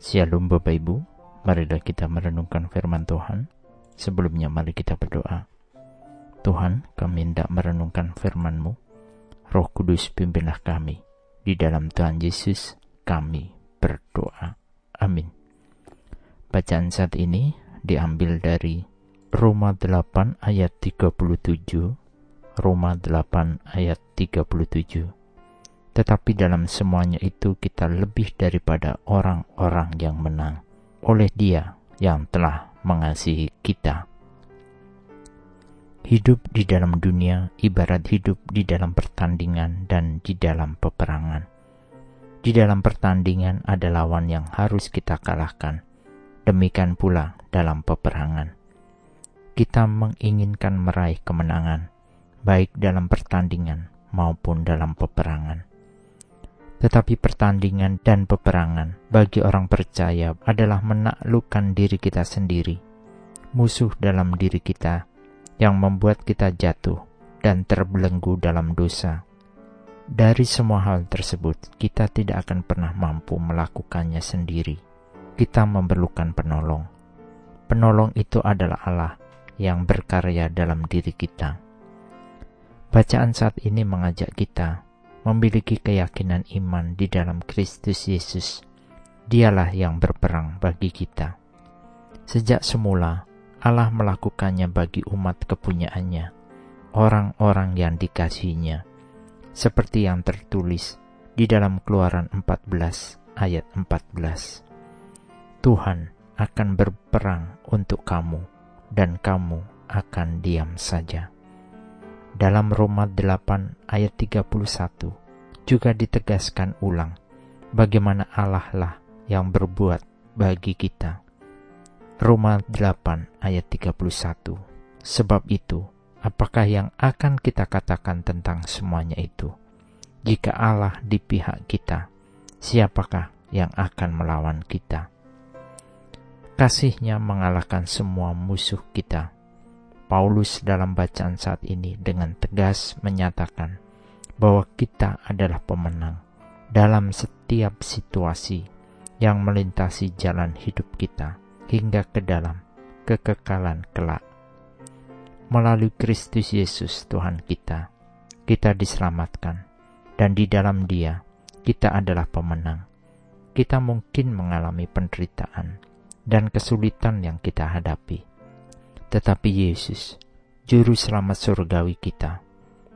Shalom Bapak Ibu, marilah kita merenungkan firman Tuhan. Sebelumnya mari kita berdoa. Tuhan, kami hendak merenungkan firman-Mu. Roh Kudus pimpinlah kami. Di dalam Tuhan Yesus kami berdoa. Amin. Bacaan saat ini diambil dari Roma 8 ayat 37. Roma 8 ayat 37 tetapi dalam semuanya itu kita lebih daripada orang-orang yang menang oleh Dia yang telah mengasihi kita. Hidup di dalam dunia ibarat hidup di dalam pertandingan dan di dalam peperangan. Di dalam pertandingan ada lawan yang harus kita kalahkan. Demikian pula dalam peperangan. Kita menginginkan meraih kemenangan, baik dalam pertandingan maupun dalam peperangan. Tetapi pertandingan dan peperangan bagi orang percaya adalah menaklukkan diri kita sendiri, musuh dalam diri kita yang membuat kita jatuh dan terbelenggu dalam dosa. Dari semua hal tersebut, kita tidak akan pernah mampu melakukannya sendiri. Kita memerlukan penolong. Penolong itu adalah Allah yang berkarya dalam diri kita. Bacaan saat ini mengajak kita memiliki keyakinan iman di dalam Kristus Yesus. Dialah yang berperang bagi kita. Sejak semula, Allah melakukannya bagi umat kepunyaannya, orang-orang yang dikasihinya, seperti yang tertulis di dalam Keluaran 14 ayat 14. Tuhan akan berperang untuk kamu, dan kamu akan diam saja dalam Roma 8 ayat 31 juga ditegaskan ulang bagaimana Allah lah yang berbuat bagi kita. Roma 8 ayat 31 Sebab itu, apakah yang akan kita katakan tentang semuanya itu? Jika Allah di pihak kita, siapakah yang akan melawan kita? Kasihnya mengalahkan semua musuh kita Paulus dalam bacaan saat ini dengan tegas menyatakan bahwa kita adalah pemenang dalam setiap situasi yang melintasi jalan hidup kita hingga ke dalam kekekalan kelak. Melalui Kristus Yesus Tuhan kita, kita diselamatkan dan di dalam Dia kita adalah pemenang. Kita mungkin mengalami penderitaan dan kesulitan yang kita hadapi tetapi Yesus, Juru Selamat surgawi kita,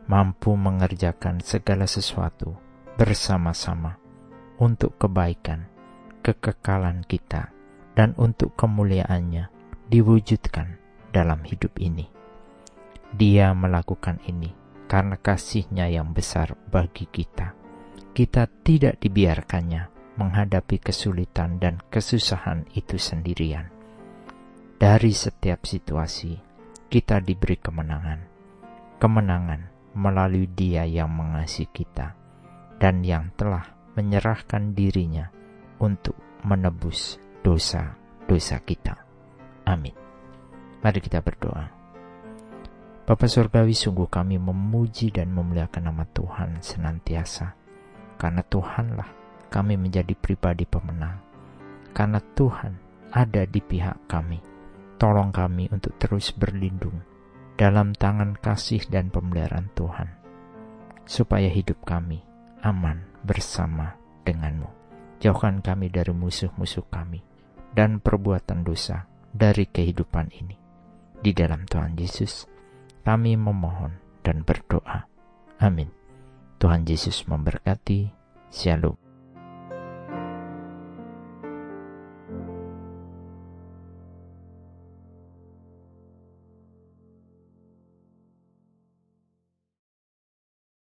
mampu mengerjakan segala sesuatu bersama-sama untuk kebaikan, kekekalan kita, dan untuk kemuliaannya diwujudkan dalam hidup ini. Dia melakukan ini karena kasihnya yang besar bagi kita. Kita tidak dibiarkannya menghadapi kesulitan dan kesusahan itu sendirian dari setiap situasi, kita diberi kemenangan. Kemenangan melalui Dia yang mengasihi kita dan yang telah menyerahkan dirinya untuk menebus dosa-dosa kita. Amin. Mari kita berdoa. Bapa Surgawi sungguh kami memuji dan memuliakan nama Tuhan senantiasa. Karena Tuhanlah kami menjadi pribadi pemenang. Karena Tuhan ada di pihak kami Tolong kami untuk terus berlindung dalam tangan kasih dan pemeliharaan Tuhan, supaya hidup kami aman bersama denganmu. Jauhkan kami dari musuh-musuh kami dan perbuatan dosa dari kehidupan ini. Di dalam Tuhan Yesus, kami memohon dan berdoa. Amin. Tuhan Yesus memberkati. Shalom.